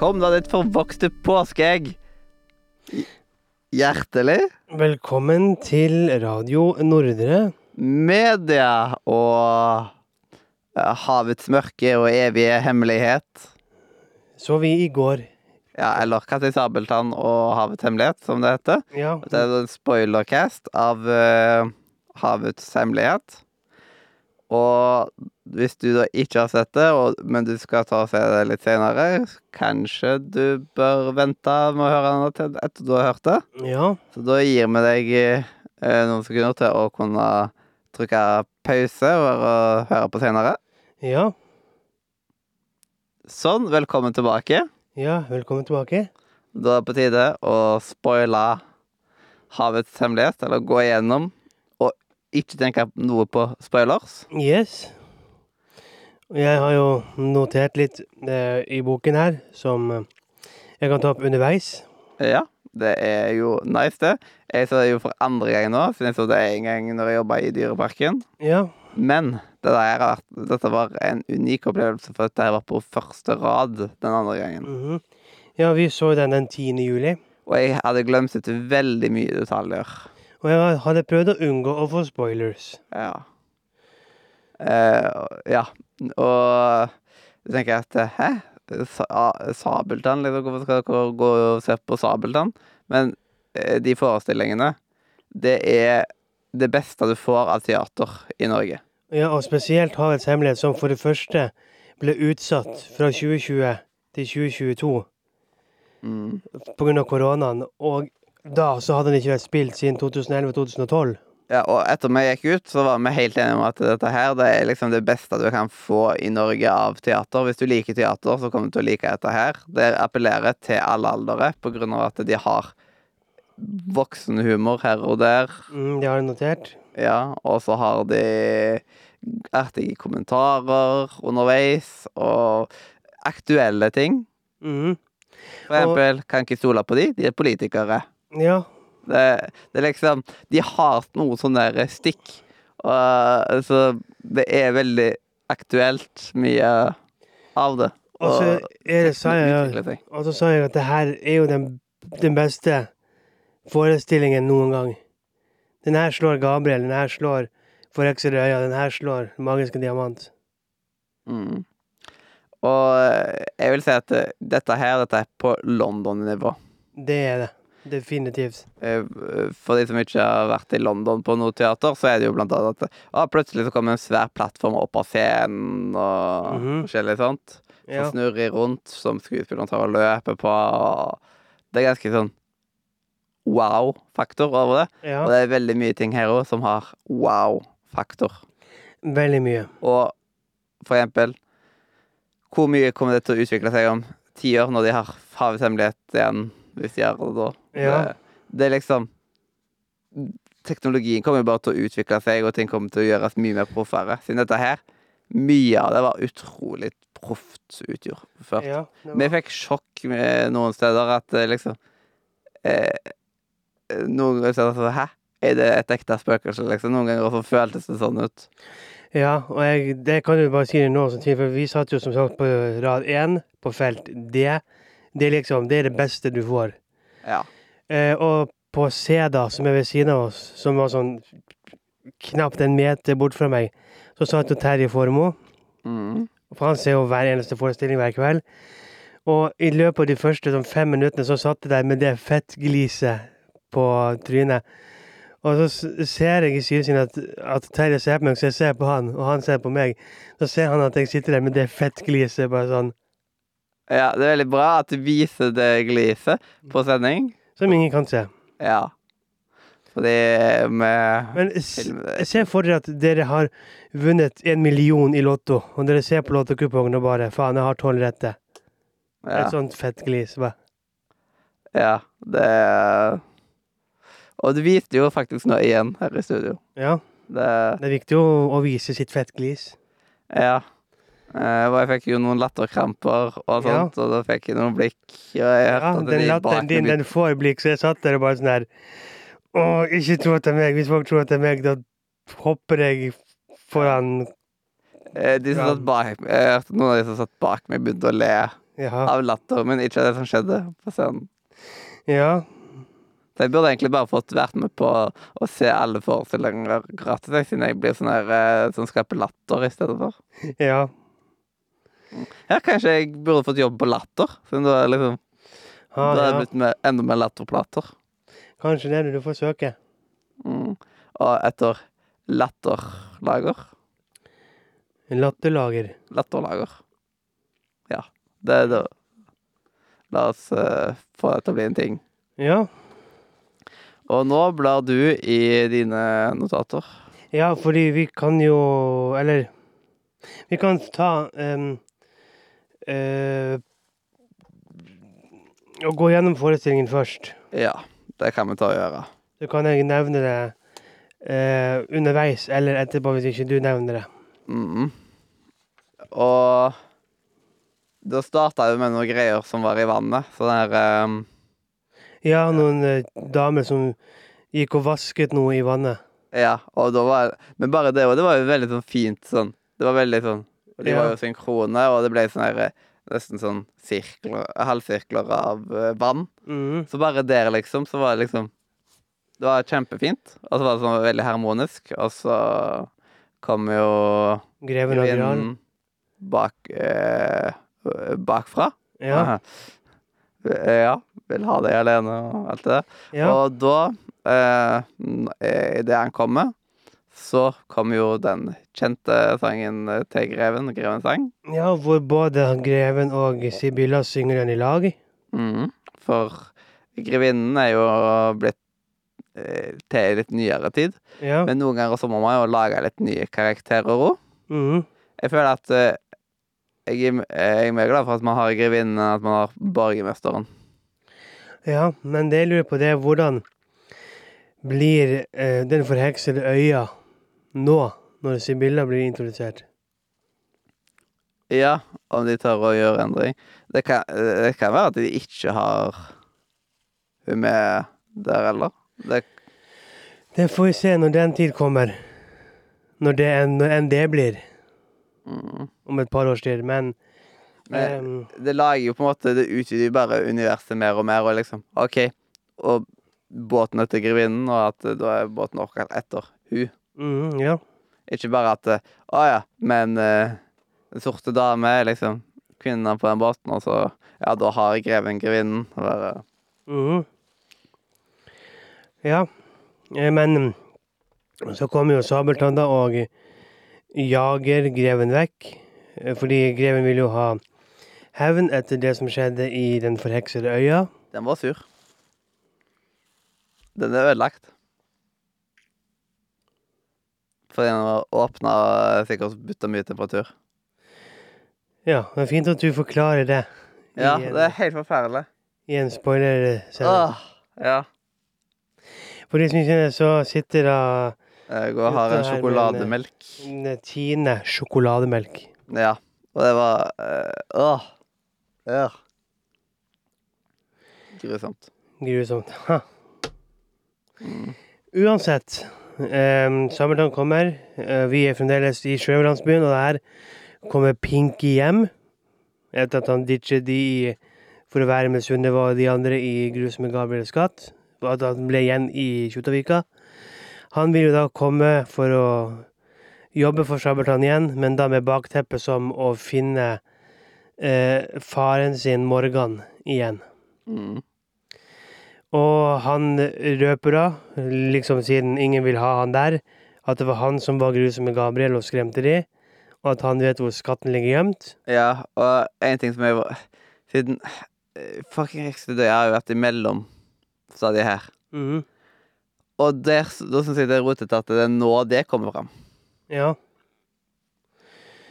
Kom da, ditt forvokste påskeegg. Hjertelig. Velkommen til Radio Nordre. Media og ja, havets mørke og evige hemmelighet. Så vi i går. Ja, eller Katti Sabeltann og Havets hemmelighet, som det heter. Ja. Det er en spoilercast av eh, Havets hemmelighet. Og hvis du da ikke har sett det, og, men du skal ta og se det litt senere, kanskje du bør vente med å høre den til etter du har hørt det. Ja. Så da gir vi deg eh, noen sekunder til å kunne trykke pause og, og høre på senere. Ja. Sånn, velkommen tilbake. Ja, velkommen tilbake. Da er det på tide å spoile Havets hemmelighet, eller gå igjennom, ikke tenke noe på spoilers. Yes. Jeg har jo notert litt eh, i boken her, som eh, jeg kan ta opp underveis. Ja, det er jo nice, det. Jeg så det jo for andre gang nå, siden jeg så det en gang når jeg jobba i Dyreparken. Ja. Men det der vært, dette var en unik opplevelse, for dette var på første rad den andre gangen. mhm. Ja, vi så den den 10. juli. Og jeg hadde glemt ut veldig mye detaljer. Og jeg hadde prøvd å unngå å få spoilers. Ja. Eh, ja. Og så tenker jeg at hæ? Sa ah, Sabeltann? Liksom, hvorfor skal dere gå og se på Sabeltann? Men eh, de forestillingene, det er det beste du får av teater i Norge. Ja, og spesielt Havets hemmelighet, som for det første ble utsatt fra 2020 til 2022 Mm. pga. koronaen. Og da så hadde den ikke vært spilt siden 2011-2012. Ja, og etter vi gikk ut, så var vi helt enige om at dette her det er liksom det beste du kan få i Norge av teater. Hvis du liker teater, så kommer du til å like dette her. Det appellerer til alle aldre på grunn av at de har voksenhumor her og der. Mm, det har det notert. Ja, og så har de artige kommentarer underveis, og aktuelle ting. Mm. For eksempel, kan ikke stole på de, de er politikere. Ja. Det, det er liksom De har noe sånn der stikk. Og, eh, så det er veldig aktuelt, mye av det. Og så det, sa jeg, jeg at det her er jo den, den beste forestillingen noen gang. Den her slår Gabriel, den her slår Forhekser i øya, den her slår Magiske diamant. Mm. Og jeg vil si at dette her, dette er på London-nivå. Det er det. Definitivt. Eh, For de som ikke har vært i London på noe teater, så er det jo blant annet at ah, plutselig så kommer en svær plattform opp av scenen og Mhm. forskjellig sånt. Som Ja. snurrer rundt, som skuespilleren tar og løper på. Og det er ganske sånn wow-faktor over det. ja. Og det er veldig mye ting her òg som har wow-faktor. Veldig mye. Og for eksempel Hvor mye kommer det til å utvikle seg om ti år, når de har Havets hemmelighet igjen? Hvis de gjør det da. Ja. Det, det er liksom Teknologien kommer bare til å utvikle seg, og ting kommer til å gjøres mye mer proffere. Siden dette her, mye av det var utrolig proft før. Ja, var... Vi fikk sjokk med noen steder at eh, liksom eh, Noen ganger så Hæ? Er det et ekte spøkelse, liksom? Noen ganger så føltes det sånn ut. ja, og jeg, det kan du bare si nå, som tid, for vi satt jo som sagt på rad én på felt D. Det liksom, det er det beste du får. Ja. Eh, og på C, da, som er ved siden av oss, som var sånn knapt en meter bort fra meg, så satt jo Terje Formoe. Mm. For han ser jo hver eneste forestilling hver kveld. Og i løpet av de første sånn, fem minuttene så satt jeg der med det fettgliset på trynet. Og så ser jeg i synet at, at Terje ser på meg, så jeg ser på han, og han ser på meg. Så ser han at jeg sitter der med det fettgliset, bare sånn, ja, det er veldig bra at du viser det gliset på sending. Som ingen kan se. Ja. Fordi med Men se for dere at dere har vunnet en million i Lotto, og dere ser på lottokupongen og bare faen, jeg har tolv rette. Ja. Et sånt fettglis. Bare. ja. Det Og du viste jo faktisk noe igjen her i studio. Ja, Det det er viktig å, å vise sitt fettglis. Ja. Eh, og jeg fikk jo noen latterkramper og Ja. og da fikk jeg noen blikk. Og jeg hørte Ja, at den latteren din, den får blikk, så jeg satt der og bare sånn her Å, ikke tro at det er meg. Hvis folk tror at det er meg, da hopper jeg foran Eh, De som satt bak meg Jeg hørte noen av de som satt bak meg, begynte å le. Ja. av latter, men ikke av det som skjedde på scenen. ja. Så jeg burde egentlig bare fått vært med på å se alle forestillinger gratis, siden jeg blir sånn her eh, som skaper latter i stedet for. Ja. Ja, kanskje jeg burde fått jobb på latter, siden da er liksom Ah, Da er det blitt med, enda mer latterplater. Kanskje det er det du får søke. Mm. Og etter latterlager Latterlager. Latterlager. Ja. Det er det. La oss uh, få det til å bli en ting. Ja. Og nå blar du i dine notater. ja, fordi vi kan jo Eller vi kan ta um, Og gå gjennom forestillingen først. Ja, det kan vi ta og gjøre. Så kan jeg nevne det eh, underveis eller etterpå, hvis ikke du nevner det. Mhm. Og da starta jeg med noen greier som var i vannet. Sånn her ehm, Ja, noen eh, damer som gikk og vasket noe i vannet. Ja, og da var Men bare det òg, det var jo veldig sånn fint sånn. Det var veldig sånn Og de Ja. var jo synkrone, og det ble sånn her eh, Nesten sånn sirkler, halvsirkler av eh, vann. Mm. Så bare der, liksom, så var det liksom Det var kjempefint. Og så var det sånn veldig harmonisk. Og så kom jo Greven av Gran. bak eh, bakfra. Ja. Eh, Ja. Vil ha deg alene og alt det der. ja. Og da, eh, idet han kommer, så kom jo den kjente sangen eh, til Greven, Grevens sang. ja, hvor både Greven og Sibylla synger den i lag. Mhm. For grevinnen er jo blitt eh, til i litt nyere tid. Ja. Men noen ganger så må man jo lage litt nye karakterer òg. Mm. Jeg føler at eh, jeg, jeg er mer glad for at man har grevinnen enn at man har borgermesteren. ja, men det jeg lurer på, det er hvordan blir eh, den forheksede øya nå, når Sibylla blir introdusert? Ja, om de tør å gjøre endring. Det kan, det kan være at de ikke har hun med der heller. Det, Det får vi se når den tid kommer. Når det enn når enn det blir. mm. Om et par års tid. Men Men det lager jo på en måte Det utvider jo bare universet mer og mer, og liksom OK. Og båten etter grevinnen, og at eh, da er båten akkurat etter hun. Mhm, ja. Ikke bare at eh, Å ja, men eh, den sorte dame er liksom kvinnen på den båten, og så Ja, da har greven grevinnen. Og bare, mhm. Ja. Eh, Men mm, så kommer jo Sabeltann da og jager greven vekk. eh, Fordi greven vil jo ha hevn etter det som skjedde i den forheksede øya. den var sur. Den er ødelagt. Fordi den var åpna sikkert bytta mye temperatur. Ja, det er fint at du forklarer det. Ja, en- det er helt forferdelig. I en spoiler-sending. Åh, ja. For de som ikke kjenner, så sitter da Jeg går og har en sjokolademelk. en, en Tine sjokolademelk. Ja. Og det var eh, Åh. Ja. Grusomt. Grusomt. Ha. Mm. Uansett. Um, Sabeltann kommer. Eh, vi er fremdeles i sjølandsbyen, og der kommer Pinky hjem. Etter at han ditchet de for å være med Sunniva og de andre i Grusomme Gabriels skatt. Og at han ble igjen i Kjotavika. Han vil jo da komme for å jobbe for Sabeltann igjen, men da med bakteppet som å finne eh, faren sin Morgan igjen. Mm. Og han røper da, liksom siden ingen vil ha han der, at det var han som var grusomme Gabriel og skremte de, og at han vet hvor skatten ligger gjemt. Ja, og en ting som jeg var Siden eh, fucking Rikstudøy har jo vært imellom stadig her. Mhm. Og der, da syns jeg det er rotete at det er nå det kommer fram. Ja.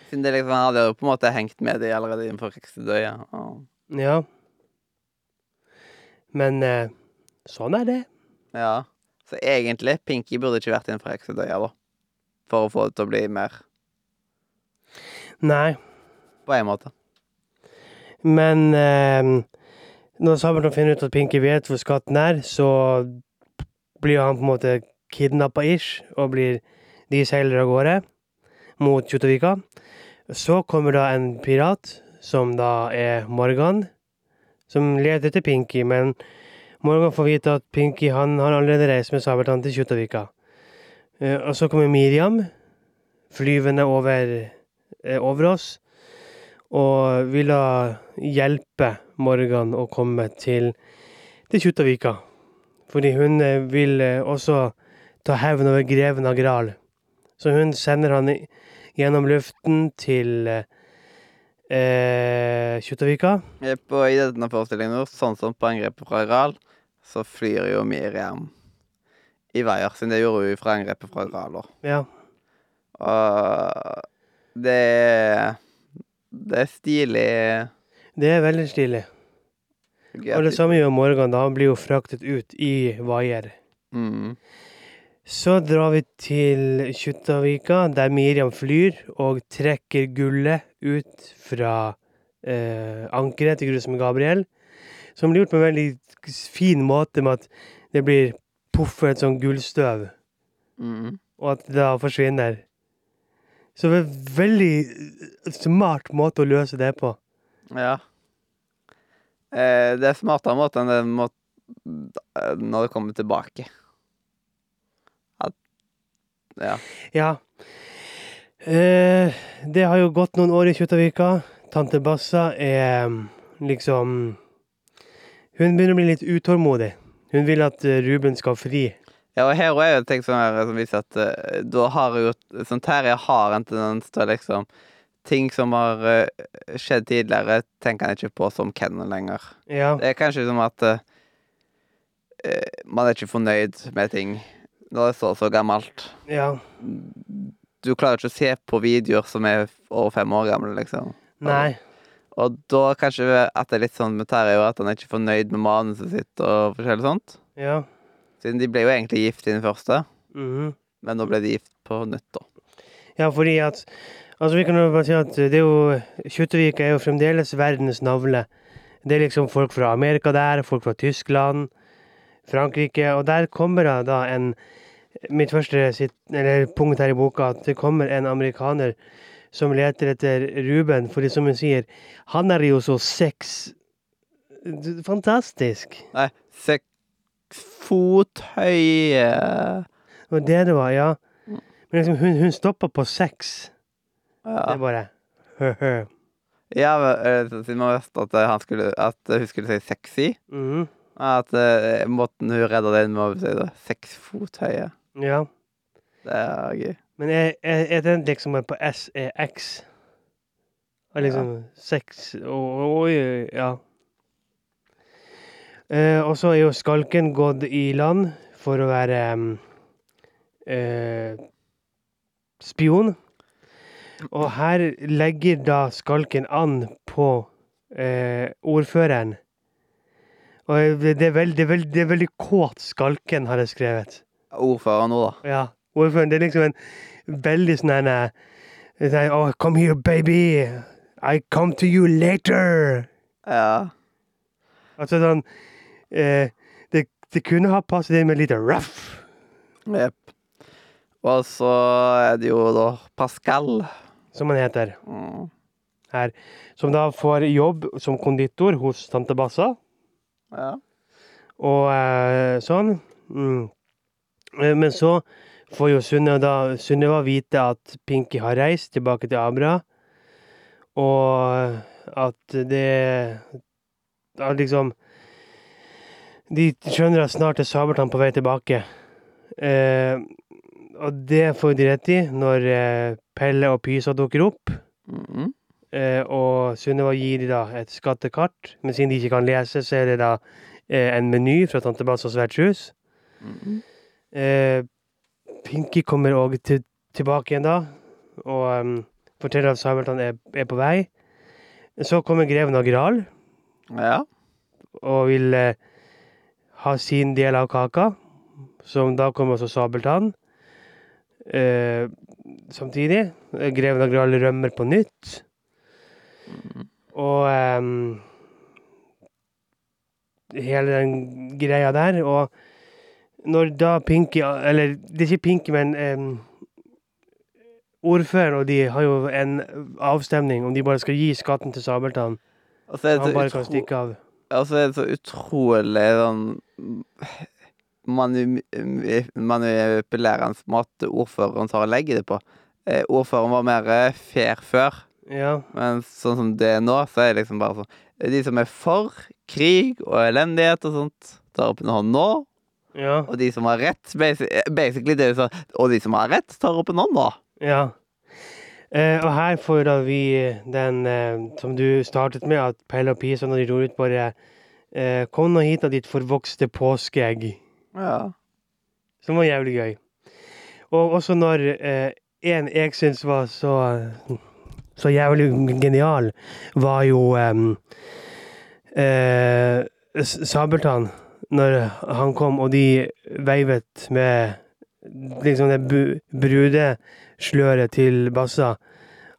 Siden det liksom, hadde jo på en måte hengt med de allerede innenfor Rikstudøy. Ja. Ja. Men eh, sånn er det. ja. Så egentlig, Pinky burde ikke vært innenfor Rikstudøy, da. For å få det til å bli mer Nei. på en måte. Men eh, når Sabeltann finner ut at Pinky vet hvor skatten er, så blir han på en måte kidnappa ish, og blir de seiler av gårde mot Kjuttaviga. Så kommer da en pirat som da er Morgan, som leter etter Pinky, men Morgan får vite at Pinky han har allerede reist med Sabeltann til Kjuttaviga. Eh, og så kommer Miriam flyvende over, eh, over oss og vil da hjelpe Morgan å komme til, til Kjuttaviga. Fordi hun eh, vil også ta hevn over greven av Gral. Så hun sender han gjennom luften til eh, Kjuttaviga. Jepp, og i denne forestillingen, sånn som på angrepet fra Ral, så flyr jo Miriam i veier, siden det gjorde hun fra angrepet fra Graler. Ja. Og det er Det er stilig. Det er veldig stilig. Og det samme gjør Morgan, da. Han blir jo fraktet ut i vaier. Mm. Så drar vi til Kjuttaviga, der Miriam flyr og trekker gullet ut fra eh, ankeret til Grusme Gabriel. Som blir gjort på en veldig fin måte, med at det blir puffet et sånn gullstøv, Mm. og at det da forsvinner. Så det er en veldig smart måte å løse det på. Ja. Eh, det er smartere måte enn det må, eh, når det kommer tilbake. At Ja. Ja. Eh, det har jo gått noen år i Kjuttaviga. Tante Bassa er mm, liksom Hun begynner å bli litt utålmodig. Hun vil at eh, Ruben skal fri. Ja, og her er jo ting som, er, som viser at uh, da har jo Sånn Terje har en tendens til liksom Ting som har uh, skjedd tidligere, tenker han ikke på som canon lenger. Ja. Det er kanskje som at eh, man er ikke fornøyd med ting når det står så så gammelt. ja. Du klarer ikke å se på videoer som er over fem år gamle, liksom. Nei. Og da kanskje at det er litt sånn med Terje at han er ikke fornøyd med manuset sitt og forskjellig sånt. Ja. Siden de ble jo egentlig gift i den første, Mhm. men nå ble de gift på nytt, da. Ja, fordi at Altså, vi kan jo bare si at det er jo Kjuttaviga er jo fremdeles verdens navle. Det er liksom folk fra Amerika der, folk fra Tyskland, Frankrike, og der kommer da en Mitt første sitt, eller punkt her i boka, at det kommer en amerikaner som leter etter Ruben, fordi som hun sier, han er jo så sex... Fantastisk. Nei, seks fot høye Det var det det var, ja. Men liksom, hun, hun stoppa på sex. Det er bare hø-hø. ja men, eh, siden man visste at, eh, han skulle, at hun skulle si sexy. mm. At uh, måten hun redda det inn med å si det, seks fot høye. Ja. Det er gøy. Men er, er, er den liksom på SEX? Og liksom sex og og ja. Eh, og så er jo skalken gått i land for å være um, eh, spion. Og her legger da skalken an på eh, ordføreren. Og det det er veldig, veldig, det er veldig kåt skalken, har jeg skrevet. Ordfører nå, da. Ja, ordføreren, det er liksom en veldig sånn en eh, sånn, Oh, come here, baby. I come to you later. Ja. Altså sånn eh, det, det kunne ha passet inn med litt rough. Jepp. Og så er det jo da Pascal. som han heter Mm. her. Som da får jobb som konditor hos tante Bassa. Ja. Og eh, sånn. Mm. Eh, Men så får jo Sunniva vite at Pinky har reist tilbake til Abra. Og at det At liksom De skjønner at snart er Sabeltann på vei tilbake. Eh, og det får de rett i når eh, Pelle og Pysa dukker opp. Mm. Eh, og Sunniva gir de da et skattekart, men siden de ikke kan lese, så er det da eh, en meny fra tante Bass og Svertshus. Mm. Eh, Pinky kommer òg til, tilbake igjen da, og um, forteller at Sabeltann er, er på vei. Så kommer greven av Gral Ja. og vil uh, ha sin del av kaka, som da kommer også Sabeltann. Uh, samtidig. eh, Greven av Gral rømmer på nytt. Mm. Og um, hele den greia der. Og når da Pinky Eller det er ikke Pinky, men um, ordføreren og de har jo en avstemning om de bare skal gi skatten til Sabeltann. Og så er det Han så bare kan utro- stikke av. Og så er det så utrolig sånn manu- manipulerende måte ordføreren tar og legger det på. Eh, ordføreren var mer eh, fair før, Ja. men sånn som det er nå, så er det liksom bare sånn De som er for krig og elendighet og sånt, tar opp en hånd nå. Ja. Og de som har rett, eh, basically det er så, og de som har rett, tar opp en hånd da. ja. Eh, og her får da vi den eh, som du startet med, at Pelle og Pisa når de ror ut, bare eh, Kom nå hit, av ditt forvokste påskeegg. Ja. Som var jævlig gøy. Og også når eh, en jeg syns var så så jævlig genial, var jo em, eh, Sabeltann. Når han kom, og de veivet med liksom det brudesløret til Bassa.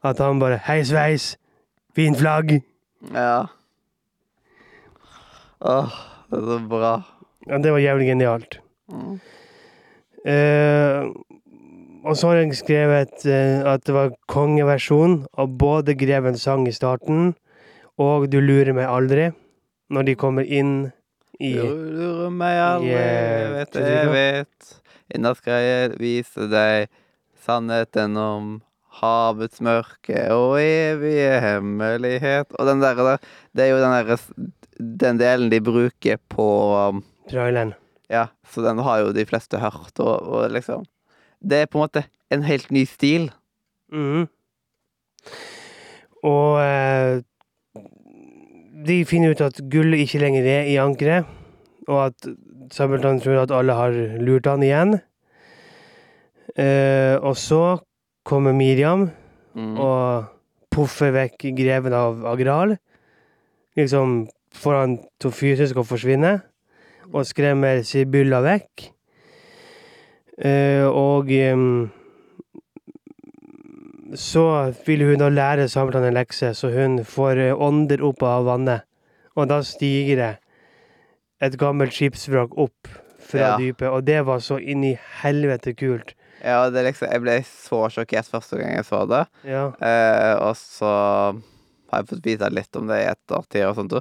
At han bare Hei, sveis! Fint flagg! Ja. Åh, det er så bra. Ja, det var jævlig genialt. Mm. Uh, og så har jeg skrevet uh, at det var kongeversjon av både Grevens sang i starten og Du lurer meg aldri, når de kommer inn i Du lurer meg aldri, jeg vet jeg vet. I natt skal jeg vise deg sannheten om havets mørke og evige hemmelighet. Og den der, der det er jo den derre Den delen de bruker på um, traileren. Ja, så den har jo de fleste hørt, og, og liksom Det er på en måte en helt ny stil. Mhm. Og eh, de finner ut at gullet ikke lenger er i ankeret, og at Sabeltann tror at alle har lurt han igjen. Eh, og så kommer Miriam Mm. og puffer vekk greven av Agral. Liksom får han til fysisk å forsvinne, og skremmer Sibylla vekk. Eh, og em, så vil hun da lære Sabeltann en lekse, så hun får eh, ånder opp av vannet. Og da stiger det et gammelt skipsvrak opp fra Ja. dypet, og det var så inn i helvete kult. Ja, det liksom, jeg ble så sjokkert første gang jeg så det. Ja. Eh, og så har jeg fått vite litt om det i ettertid og sånt.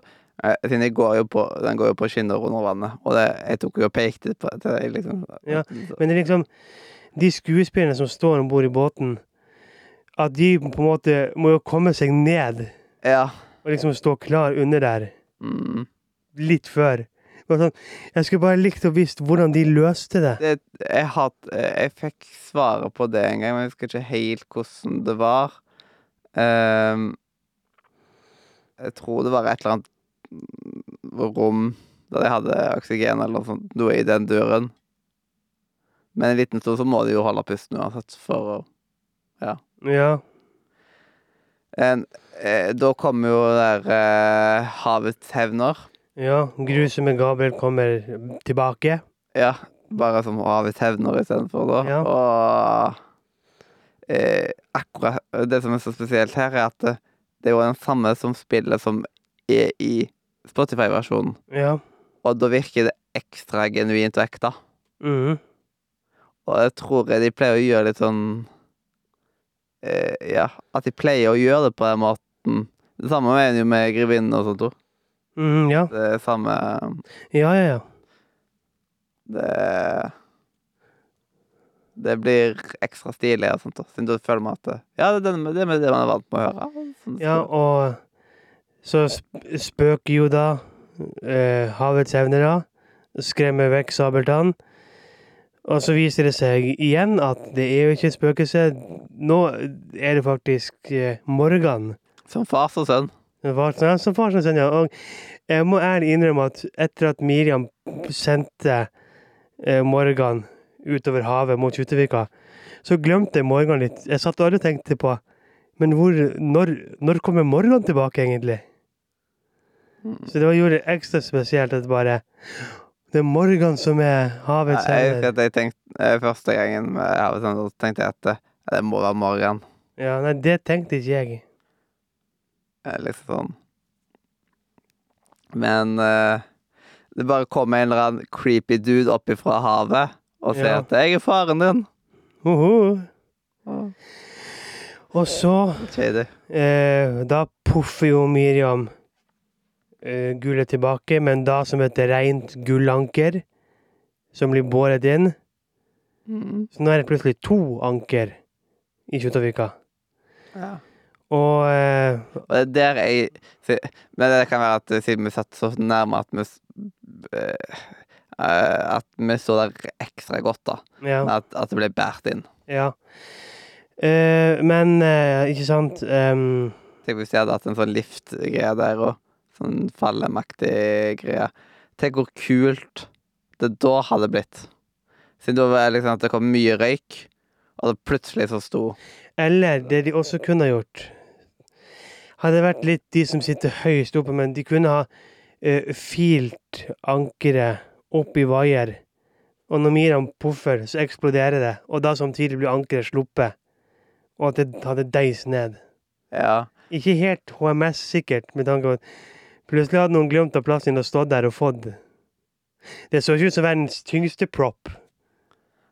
Eh, siden jeg går jo på, den går jo på skinner under vannet, og det, jeg tok jo og pekte på det. liksom. Ja, Men det er liksom De skuespillerne som står om bord i båten, at de på en måte må jo komme seg ned Ja. og liksom stå klar under der Mm. litt før. Det var Sånn, jeg skulle bare likt å visst hvordan de løste det. Det, jeg, har, jeg fikk svaret på det en gang, men jeg husker ikke helt hvordan det var. Ehm, jeg tror det var et eller annet rom der de hadde oksygen eller noe sånt, noe i den døren. Men en liten stund så må de jo holde pusten uansett, for å Ja. en, eh, Da kommer jo der eh, havets hevner. ja. Grusomme Gabriel kommer tilbake. Ja, bare som havets hevner istedenfor, da. Ja. Og eh, akkurat Det som er så spesielt her, er at det, det er jo den samme som spillet som er i Spotify-versjonen. Ja. Og da virker det ekstra genuint og ekte. Mhm. Og jeg tror jeg de pleier å gjøre litt sånn eh, Ja, at de pleier å gjøre det på den måten. Det samme mener jo med Grevinnen og sånt òg. Mm, ja. Det samme Ja, ja, ja. Det Det blir ekstra stilig og sånt. Siden du føler meg at Ja, det er det, man er vant med å høre. Sånn Ja, og så spøker jo da eh, havets da skremmer vekk Sabeltann. Og så viser det seg igjen at det er jo ikke et spøkelse. Nå er det faktisk eh, Morgan. Som far og sønn. Ja, som far og sønn, ja. Og jeg må ærlig innrømme at etter at Miriam sendte eh, Morgan utover havet mot Kjuttevika, så glemte jeg Morgan litt. Jeg satt og tenkte på Men hvor, når, når kommer Morgan tilbake, egentlig? Så det gjorde det ekstra spesielt at bare Det er Morgan som er havets Jeg husker jeg tenkte eh, første gangen med Havet sønn, så tenkte jeg at eh, det må være Morgan. Ja, nei, det tenkte ikke jeg. Liksom sånn. Men uh, det bare kom en eller annen creepy dude opp ifra havet og sier Ja. at 'jeg er faren din'. Hoho. Og Og så eh, Da poffer jo Miriam gullet tilbake, men da som et rent gullanker som blir båret inn. Mm. Så nå er det plutselig to anker i Kjuttaviga. Ja. Og uh, Og det er der jeg Men det kan være at eh, siden vi satt så nærme at vi eh, eh, At vi så der ekstra godt, da. ja. At, at det ble båret inn. ja. Uh, men eh, ikke sant um, Tenk hvis de hadde hatt en sånn lift-greie der, og sånn fallemaktig greie. Tenk hvor kult det da hadde blitt. Siden da var det liksom at det kom mye røyk, og det plutselig så sto Eller det de også kunne ha gjort Hadde vært litt de som sitter høyest oppe, men de kunne ha uh, filt ankeret opp i vaier. Og når Miram poffer, så eksploderer det, og da samtidig blir ankeret sluppet. Og at det hadde deis ned. Ja. Ikke helt HMS-sikkert, med tanke på at plutselig hadde noen glemt av plassen og stått der og fått Det Det så ikke ut som verdens tyngste prop.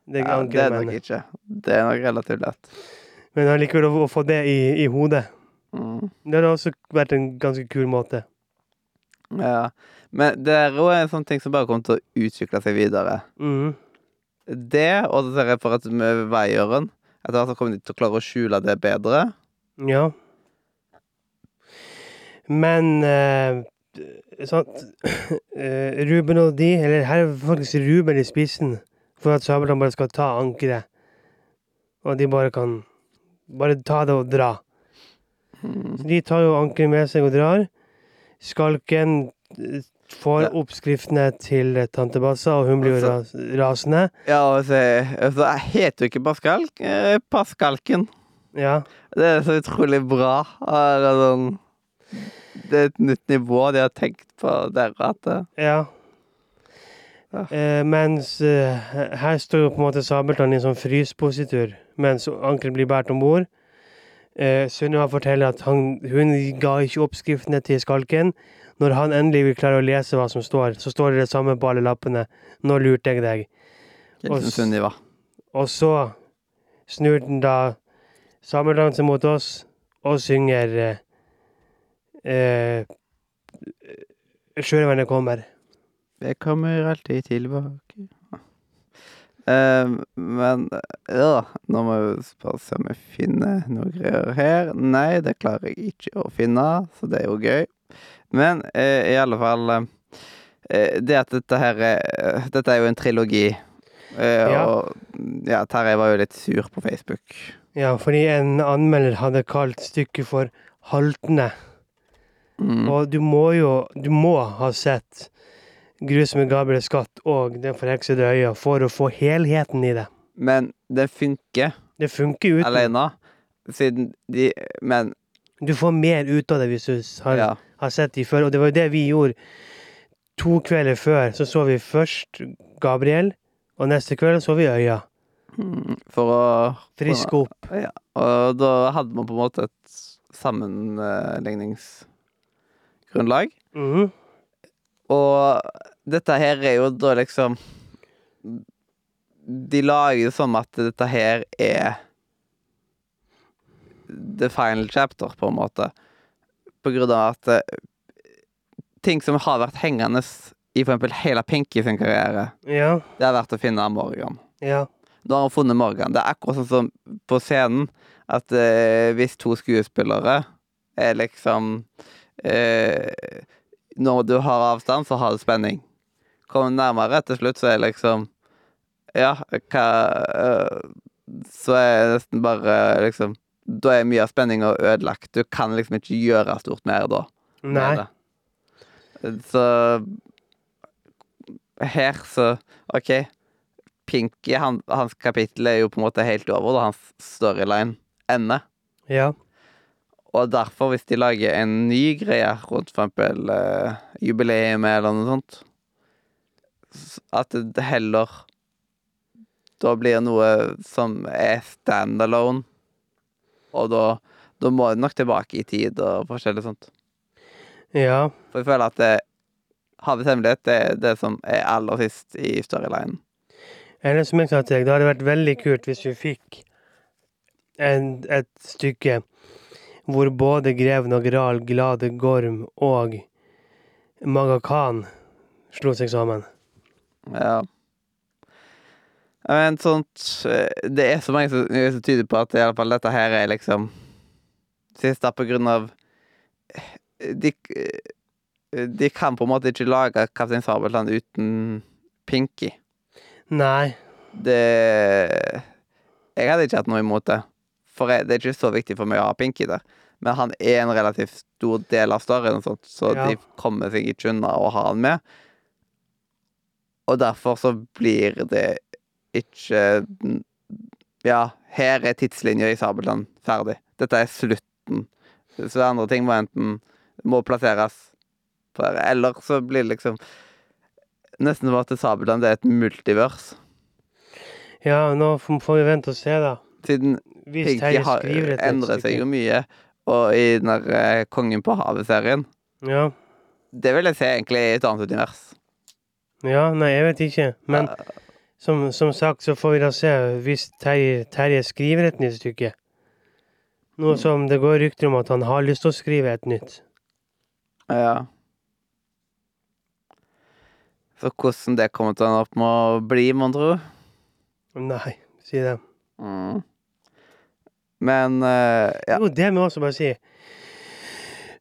Det, ja det er nok ikke. Det er nok relativt lett. Men allikevel å, få det i, i hodet. Mm. Det hadde også vært en ganske kul måte. Ja. Men det er jo en sånn ting som bare kommer til å utvikle seg videre. Mhm. Det, og så ser jeg for at med veieren Etter hvert så kommer de til å klare å skjule det bedre. Ja. Men eh, sant eh, Ruben og de, eller her er faktisk Ruben i spissen for at Sabeltann bare skal ta ankeret. Og de bare kan bare ta det og dra. Så de tar jo ankeret med seg og drar. Skalken eh, får Ja. oppskriftene til tante Bassa, og hun blir jo ras rasende. Ja, altså, så, så jeg heter jo ikke Pascal. eh, Pascalken. Ja. Det er så utrolig bra. Og Det er, et nytt nivå de har tenkt på der at eh, Ja. Ja. Eh, mens eh, her står jo på en måte Sabeltann i en sånn fryspositur mens ankelen blir båret om bord. Eh, Sunniva forteller at han, hun ga ikke oppskriftene til skalken. Når han endelig vil klare å lese hva som står, så står det det samme på alle lappene. Nå lurte jeg deg. Og Sunniva. Og så snur den da Sabeltann seg mot oss og synger eh, Sjørevernet kommer. Jeg kommer alltid tilbake. Eh, men ja, nå må jeg bare se om jeg finner noe greier her. Nei, det klarer jeg ikke å finne, så det er jo gøy. Men eh, i alle fall eh, Det at dette her er Dette er jo en trilogi. Eh, Ja. Og ja, Terje var jo litt sur på Facebook. Ja, fordi en anmelder hadde kalt stykket for haltende. Mm. Og du må jo Du må ha sett Grusomme Gabriel Skatt og Den forheksede øya for å få helheten i det. Men det funker Det funker uten. alene, siden de Men Du får mer ut av det hvis du har, ja. har sett de før. Og det var jo det vi gjorde to kvelder før. Så så vi først Gabriel, og neste kveld så vi øya. Mm, For å Friske opp. Ja, og da hadde man på en måte et sammenligningsgrunnlag. -hmm. Og dette her er jo da liksom De lager det som at dette her er the final chapter, på en måte. På grunn av at eh, ting som har vært hengende i for eksempel hele Pinky sin karriere, Ja. det har vært å finne Morgan. Ja. Nå har han funnet Morgan. Det er akkurat sånn som på scenen at eh, hvis to skuespillere er liksom eh, Når du har avstand, så har du spenning. Kommer du nærmere til slutt, så er liksom Ja, hva eh, Så er det nesten bare liksom Da er mye av spenninga ødelagt. Du kan liksom ikke gjøre stort mer da. Nei. Så her så OK. Pinky, han, hans kapittel er jo på en måte helt over da hans storyline ender. Ja. Og derfor, hvis de lager en ny greie rundt for eksempel eh, jubileum eller noe sånt, at det heller da blir noe som er standalone, og da, da må det nok tilbake i tid og forskjellig sånt. Ja. For jeg føler at det, Havets hemmelighet det er det som er aller sist i storylinen. Eller som jeg sa til deg, det hadde vært veldig kult hvis vi fikk en, et stykke hvor både greven og Gral, Glade Gorm og Maga Khan slo seg sammen. Ja. Men sånt eh, Det er så mange som, som tyder på at i alle fall dette her er liksom Siste på grunn av eh, de, eh, de kan på en måte ikke lage Kaptein Sabeltann uten Pinky. Nei. Det Jeg hadde ikke hatt noe imot det. For jeg, det er ikke så viktig for meg å ha Pinky der. Men han er en relativt stor del av storyen, sånt, så Ja. de kommer seg ikke unna å ha han med. Og derfor så blir det ikke Ja, her er tidslinja i Sabeltann ferdig. Dette er slutten. Så andre ting må enten må plasseres eller så blir det liksom Nesten som at Sabeltann er et multivers. Ja, nå får vi vente og se, da. Siden Hvis Piggy har endret seg jo mye. Og i den der eh, Kongen på havet-serien Ja. Det vil jeg se egentlig i et annet univers. ja, nei, jeg vet ikke. Men ja. som, som sagt så får vi da se hvis Terje, Terje skriver et nytt stykke. Noe Mm. som det går rykter om at han har lyst til å skrive et nytt. ja. Så hvordan det kommer til å ende opp med å bli, mon tro. Nei, si det. Mm. Men uh, ja. Jo, det må jeg også bare si.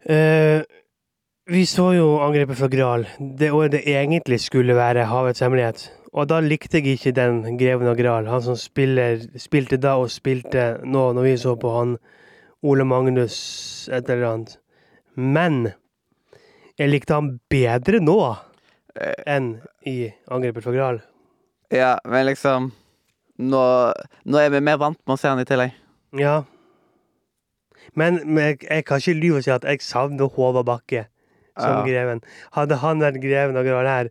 Uh, vi så jo angrepet fra Gral, det året det egentlig skulle være Havets hemmelighet. Og da likte jeg ikke den greven av Gral, han som spiller, spilte da og spilte nå, når vi så på han Ole Magnus et eller annet. Men jeg likte han bedre nå Eh, enn i angrepet fra Gral. ja, men liksom nå, nå er vi mer vant med å se han i tillegg. Ja. Men, men jeg, jeg kan ikke lyve og si at jeg savner Håvard Bakke som Ja. greven. Hadde han vært greven og Gral her,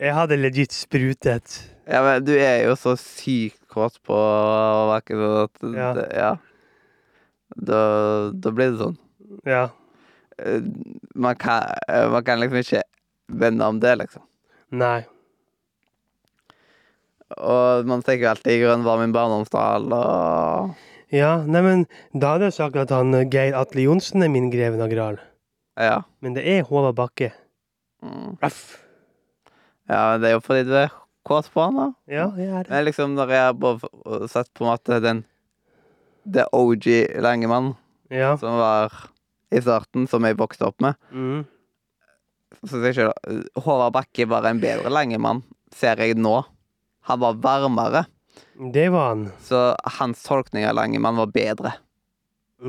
jeg hadde legit sprutet. Ja, men du er jo så sykt kåt på Bakke, så at Ja. det, ja. Da, da blir det sånn. Ja. Eh, Man kan, eh, man kan liksom ikke vende om det, liksom. Nei. Og man tenker jo alltid 'Grønn var min barndomsdal', og Ja, neimen, da hadde jeg sagt at han Geir Atle Johnsen er min greven av Gral. Ja. Men det er Håvard Bakke. Mm. Ruff. Ja, men det er jo fordi du er kåt på han, da. Ja, jeg er det. Men liksom, når jeg har sett på en måte den The OG Langemann, Ja. som var i starten, som jeg vokste opp med, Mm. så sier jeg ikke Håvard Bakke var en bedre Langemann, ser jeg nå. Han var varmere, Det var han. så hans tolkning av Langemann var bedre.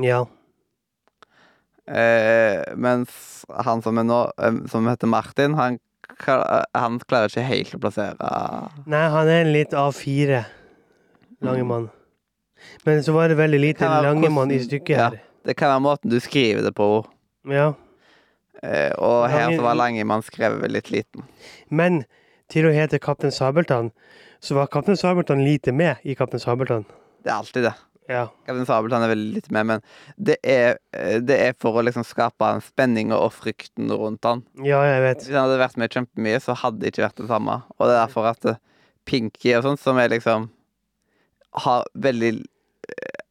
Ja. Eh, mens han som nå, eh, som heter Martin, han, han klarer ikke helt å plassere Nei, han er en litt A4, Langemann. Men så var det veldig lite det Langemann Langemann i stykket stykket ja. her. Det kan være måten du skriver det på. Ja. Eh, og her så var Langemann skrevet litt liten. Men til å hete Kaptein Sabeltann, så var Kaptein Sabeltann lite med i Kaptein Sabeltann. Det er alltid det. Ja. Kaptein Sabeltann er veldig lite med, men det er, eh, det er for å liksom skape en spenning og frykten rundt han. Ja, jeg vet. Hvis han hadde vært med kjempemye, så hadde det ikke vært det samme. Og det er derfor at eh, Pinky og sånt, som er liksom Har veldig eh,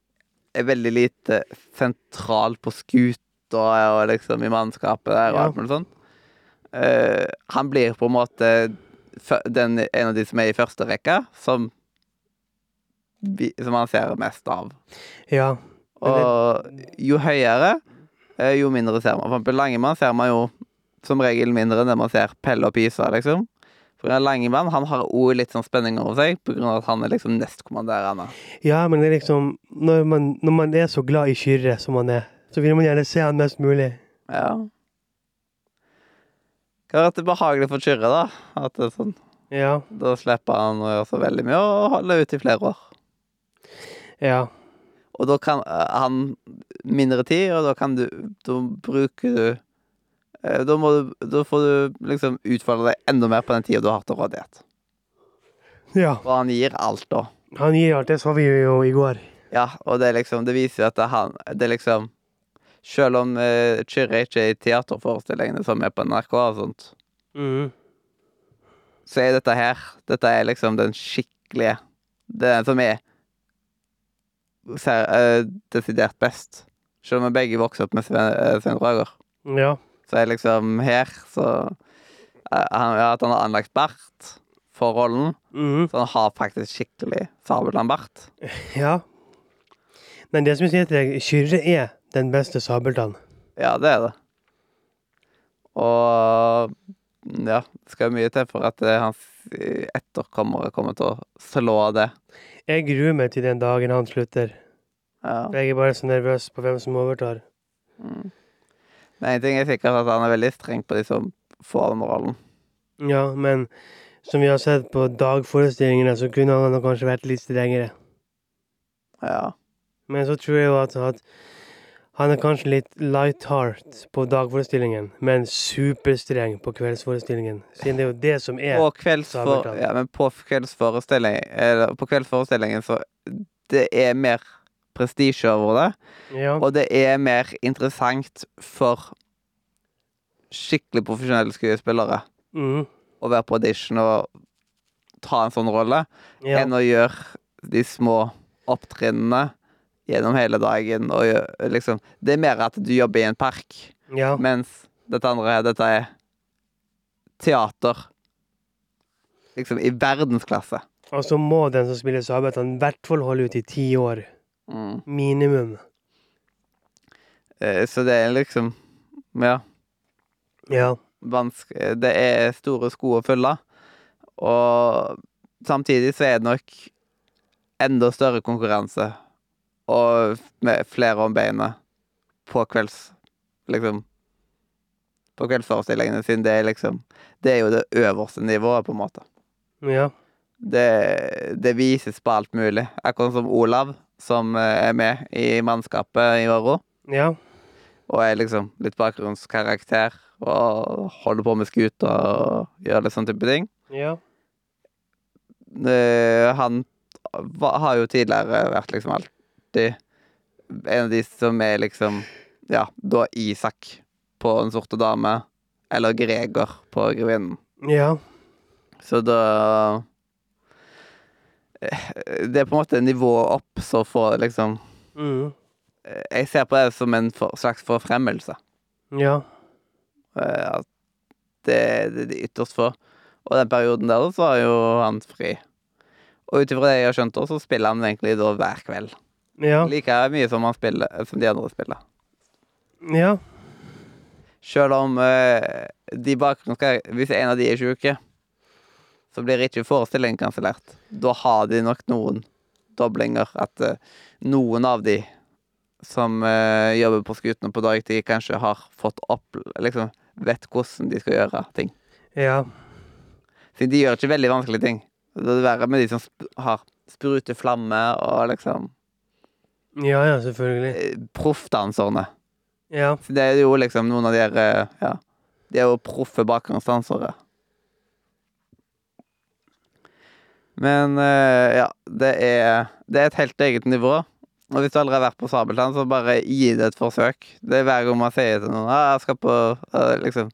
Er veldig lite sentral på skuta og liksom i mannskapet der og alt mulig sånt. Uh, han blir på en måte den, en av de som er i første rekke, som vi, Som han ser mest av. Ja. Og jo høyere, eh, jo mindre ser man. For eksempel Langemann ser man jo som regel mindre enn det man ser Pelle og Pisa, liksom. For Langemann han har òg litt sånn spenning over seg, av at han er liksom nestkommanderende. ja, men det er liksom når man, når man er så glad i Kyrre som man er, så vil man gjerne se han mest mulig. Ja. Det har vært behagelig for Kyrre, da. At det er sånn, Ja. Da slipper han å gjøre så veldig mye og holde ut i flere år. Ja. Og da kan eh, han mindre tid, og da kan du Da bruker du eh, da, må du, da får du liksom utfordre deg enda mer på den tida du har til rådighet. Ja. Og han gir alt, da. Han gir alt. Det så vi jo i går. Ja, og det er liksom Det viser at det er han Det er liksom Selv om uh, Kyrre ikke er i teaterforestillingene som er på NRK og sånt, Mm. så er dette her Dette er liksom den skikkelige Det den som er ser, uh, desidert best. Selv om vi begge vokste opp med Svein, uh, Svein Roger. Ja. Så er liksom her, så eh, han, ja, At han har anlagt bart for rollen. Mm. Så han har faktisk skikkelig Sabeltann-bart. ja. Men det som jeg sier til deg, Kyrre er den beste sabeltann. Ja, det er det. Og ja, det skal mye til for at eh, hans eh, etterkommere kommer til å slå det. Jeg gruer meg til den dagen han slutter. Ja. Jeg er bare så nervøs på hvem som overtar. Mm. Men en ting er sikkert at han er veldig streng på de som får den rollen. Ja, men som vi har sett på dagforestillingene, så kunne han kanskje vært litt strengere. Ja. Men så tror jeg jo at, at han er kanskje litt light-heart på dagforestillingen, men superstreng på kveldsforestillingen. Siden det er jo det som er På, kveldsfor, ja, men på kveldsforestilling, eller på kveldsforestillingen så det er mer prestisje over det. Ja. Og det er mer interessant for skikkelig profesjonelle skuespillere mm. å være på audition og ta en sånn rolle, ja. enn å gjøre de små opptrinnene gjennom hele dagen. Og liksom, det er mer at du jobber i en park, ja. mens dette andre dette er teater. Liksom i verdensklasse. Og så må den som spiller sabeltann, i hvert fall holde ut i ti år. Mm. Minimum. Eh, Så det er liksom Ja. Ja. vanskelig Det er store sko å fylle. Og samtidig så er det nok enda større konkurranse og med flere om beinet på kvelds... Liksom På kveldsforestillingene, siden det er liksom Det er jo det øverste nivået, på en måte. Ja. Det, det vises på alt mulig. Akkurat som Olav, som eh, er med i mannskapet i Åro. Ja. Og er liksom litt bakgrunnskarakter og holder på med skuter og gjør litt sånn type ting. Ja. Eh, han har jo tidligere vært liksom alltid en av de som er liksom Ja, da Isak på Den sorte dame, eller Greger på Grevinnen. Ja. Så da eh, Det er på en måte nivået opp, så får det liksom Mhm. eh, Jeg ser på det som en for, slags forfremmelse. Ja. Eh, At det det er det ytterst få. Og den perioden der så har jo han fri. Og ut ifra det jeg har skjønt, så spiller han egentlig da hver kveld. Ja. Like mye som han spiller som de andre spiller. Ja. Selv om eh, de bakgrunnskarakterene Hvis en av de er sjuke, så blir ikke forestillingen kansellert. Da har de nok noen doblinger. At eh, noen av de som eh, jobber på skutene på dagtid, kanskje har fått opp Liksom vet hvordan de skal gjøre ting. Ja. Siden de gjør ikke veldig vanskelige ting. Det er verre med de som sp har spruter flamme og liksom Ja, ja, selvfølgelig. eh, Proffdanserne. Ja. Det er jo liksom noen av de her eh, Ja. De er jo proffe bakgrunnsdansere. Men eh, ja, det er, det er et helt eget nivå. Og hvis du aldri har vært på Sabeltann, så bare gi det et forsøk. Det er hver gang man sier til noen ah, 'Jeg skal på liksom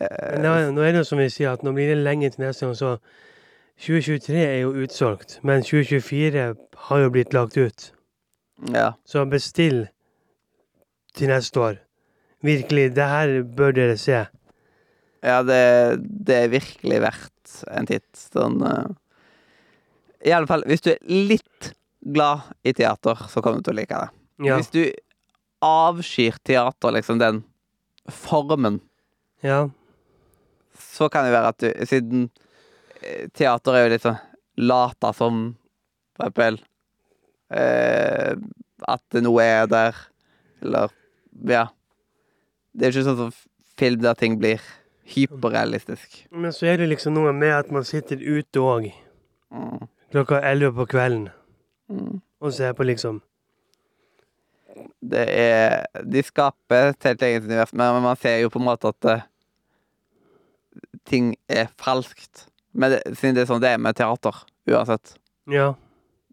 eh, nå, nå er det jo som vi sier, at nå blir det lenge til neste gang, så 2023 er jo utsolgt. Men 2024 har jo blitt lagt ut. Ja. Så bestill til neste år. Virkelig, det her bør dere se. Ja, det, det er virkelig verdt en titt. Sånn uh, I alle fall, hvis du er litt glad i teater, så kommer du til å like det. Ja. Hvis du avskyr teater, liksom den formen, Ja. så kan det være at du Siden eh, teater er jo litt sånn lata som, for eksempel eh, At noe er der, eller Ja. Det er jo ikke sånn som film der ting blir hyperrealistisk. Men så er det liksom noe med at man sitter ute òg, Mm. klokka elleve på kvelden, Mm. og ser på liksom Det er De skaper et helt eget univers, men man ser jo på en måte at eh, ting er falskt. Men det, siden det er sånn det er med teater, uansett. Ja.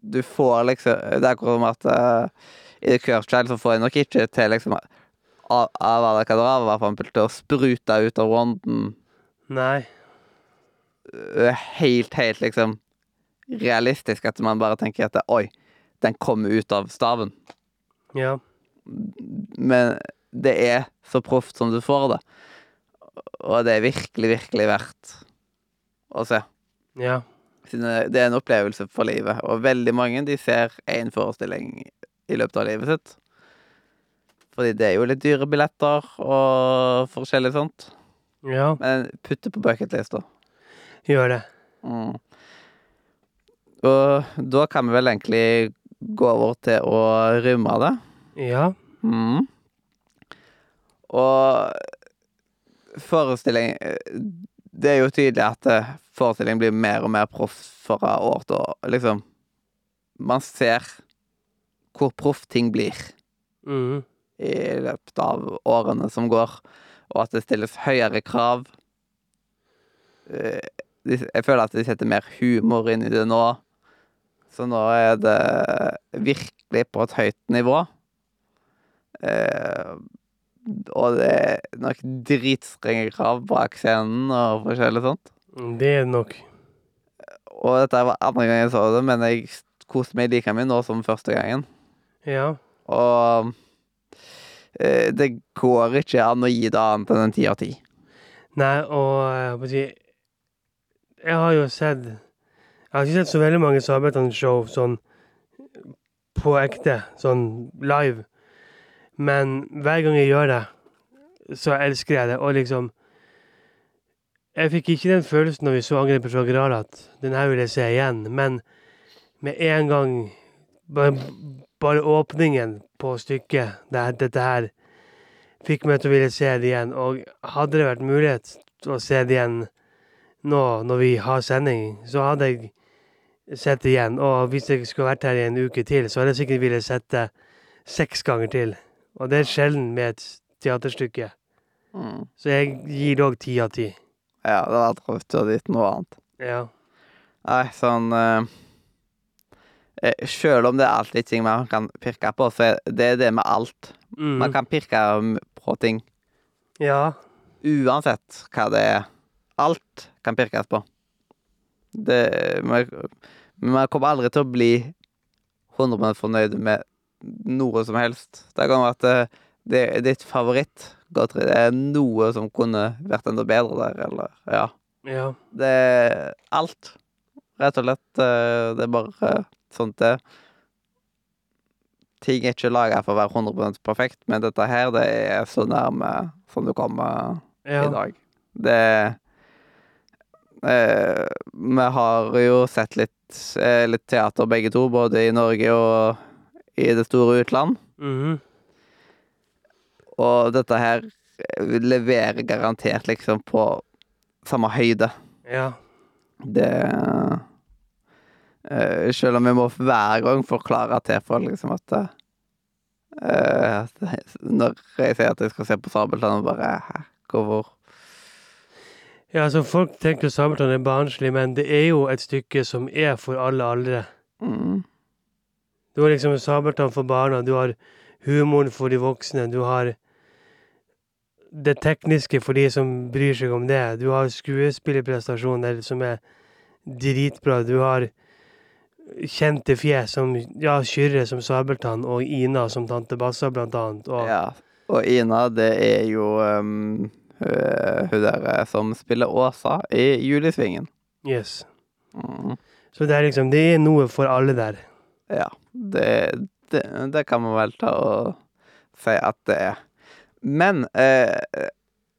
Du får liksom Det er akkurat som at uh, i The Curve Child så får jeg nok ikke til liksom av Avada Kedavra, for eksempel, til å sprute ut av ronden Nei. helt, helt liksom realistisk. At man bare tenker at oi, den kommer ut av staven. Ja. Men det er så proft som du får det. Og det er virkelig, virkelig verdt å se. Ja. Det- er en opplevelse for livet. Og veldig mange de ser én forestilling i løpet av livet sitt. Fordi det er jo litt dyre billetter og forskjellig sånt. Ja. Men putt det på bucketlista. Gjør det. Mm. Og da kan vi vel egentlig gå over til å rømme det. Ja. Mm. Og forestilling Det er jo tydelig at forestillingen forestilling blir mer og mer proff fra år til år. Liksom Man ser hvor proff ting blir mm. i løpet av årene som går, og at det stilles høyere krav. Eh, Jeg føler at de setter mer humor inn i det nå. Så nå er det virkelig på et høyt nivå. Eh, og det er nok dritstrenge krav bak scenen og forskjellig sånt. Det er det nok. Og dette var andre gang jeg så det, men jeg koste meg like mye nå som første gangen. Ja. Og eh, det går ikke an å gi det annet enn en ti av ti. Nei, og jeg må si Jeg har jo sett Jeg har ikke sett så veldig mange Sabeltann-show sånn på ekte, sånn live. Men hver gang jeg gjør det, så elsker jeg det. Og liksom Jeg fikk ikke den følelsen når vi så 'Angrepet fra Gral' at den her vil jeg se igjen. Men med en gang Bare, bare åpningen på stykket, det, dette her, fikk meg til å ville se det igjen. Og hadde det vært mulighet til å se det igjen nå når vi har sending, så hadde jeg sett det igjen. Og hvis jeg skulle vært her i en uke til, så hadde jeg sikkert ville sett det seks ganger til. Og det er sjelden med et teaterstykke. Mm. Så jeg gir det òg ti av ti. Ja, det var å ha gitt noe annet. Ja. Nei, sånn eh, eh, Selv om det er alltid ting man kan pirke på, så er det det med alt. Mm. Man kan pirke på ting ja. uansett hva det er. Alt kan pirkes på. Det Man man kommer aldri til å bli 100 fornøyd med noe som helst. Det kan være at det, det er ditt favoritt-godteri. Det er noe som kunne vært enda bedre der, eller Ja. Ja. Det er alt, rett og slett. eh, Det er bare eh, sånt det. Ting er ikke laga for å være 100% perfekt, men dette her, det er så nærme som du kommer ja. i dag. Det eh, Vi har jo sett litt, eh, litt teater begge to, både i Norge og i det store utland. Mhm. Og dette her eh, leverer garantert liksom på samme høyde. ja. Det uh, Selv om vi må hver gang forklare til folk liksom at uh, Når jeg sier at jeg skal se på Sabeltann, og bare Hæ, hvorfor? Ja, altså folk tenker Sabeltann er barnslig, men det er jo et stykke som er for alle aldre. Mm. Du har liksom Sabeltann for barna, du har humoren for de voksne, du har det tekniske for de som bryr seg om det. Du har skuespillerprestasjoner som er dritbra. Du har kjente fjes som ja, Kyrre som Sabeltann og Ina som Tante Bassa, blant annet. Og, Ja. Og Ina, det er jo um, hun hun der eh, som spiller Åsa i Julisvingen. yes. Mm. Så det er liksom Det er noe for alle der. Ja. Det, det, det kan man vel ta og si at det er. Men eh,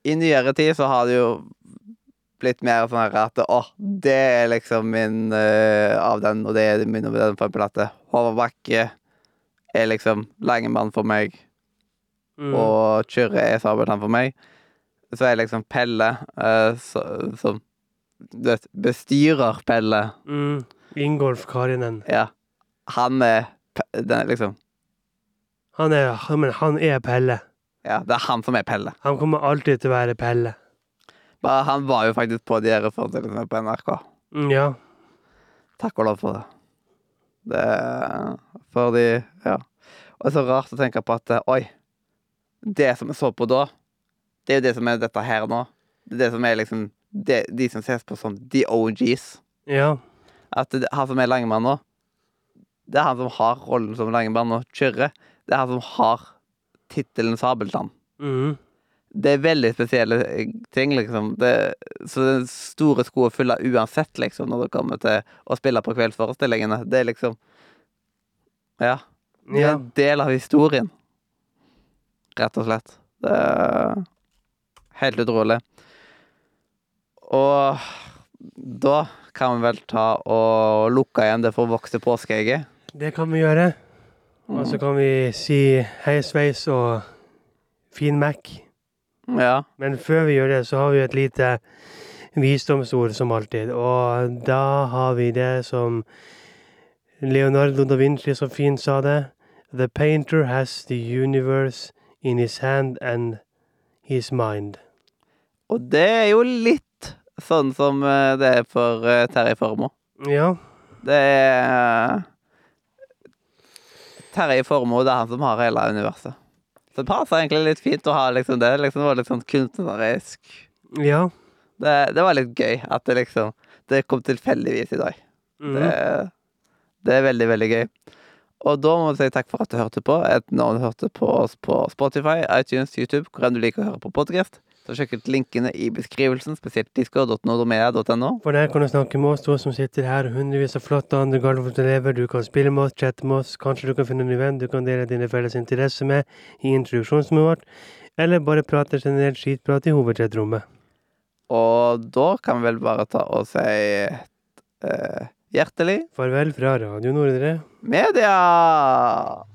i nyere tid så har det jo blitt mer sånn her at å, det er liksom min eh, av den, og det er min av den, for en at Håvard Bakke er liksom Langemann for meg, Mm. og Kyrre er Sabeltann for meg. Så er liksom Pelle eh, så, som du vet, bestyrer Pelle. Mm. Ingolf Karinen. Ja. Han er den, liksom Han er, han- men han er Pelle. Ja, det er han som er Pelle. Han kommer alltid til å være Pelle. Bare han var jo faktisk på de her forestillingene på NRK. Mm, ja. Takk og lov for det. Det fordi Ja. Og det er så rart å tenke på at eh, oi, det som jeg så på da, det er jo det som er dette her nå. Det er det som er liksom det, De som ses på som the OGs. Ja. At han som er Langemann nå, Det er han som har rollen som Langemann og Kyrre. Det er han som har tittelen Sabeltann. Mm. Det er veldig spesielle eh, ting, liksom. Det, så det er store sko å fylle uansett, liksom, når det kommer til å spille på kveldsforestillingene. Det er liksom Ja. Det er en del av historien. Rett og slett. Det er helt utrolig. Og da kan vi vel ta og lukke igjen det forvokste påskeegget. Det kan vi gjøre. Og så kan vi si hei sveis og fin Mac. Ja. Men før vi gjør det, så har vi et lite visdomsord som alltid. Og da har vi det som Leonardo da Vinci så fint sa det. The painter has the universe in his hand and his mind. Og det er jo litt sånn som eh, det er for eh, Terje Formoe. Ja. Det er Terje Formoe, det er han som har hele universet. Så det passer egentlig litt fint å ha liksom det. Liksom, det var litt sånn kunstnerisk. Ja. Det, det var litt gøy at det liksom Det kom tilfeldigvis i dag. Mm. Det, det er veldig, veldig gøy. Og da må jeg si takk for at du hørte på. Et navn du hørte på oss på Spotify, iTunes, YouTube, hvor enn du liker å høre på podkast. Så sjekk ut linkene i beskrivelsen, spesielt discord.nordomea.no. For der kan du snakke med oss to som sitter her, hundrevis av flotte andre Galvot-elever. Du kan spille med oss, chatte med oss, kanskje du kan finne en ny venn du kan dele dine felles interesser med i introduksjonsrommet vårt, eller bare prate generelt skitprat i hovedchat-rommet. Og da kan vi vel bare ta og si uh, hjertelig Farvel fra Radio Nordre. media!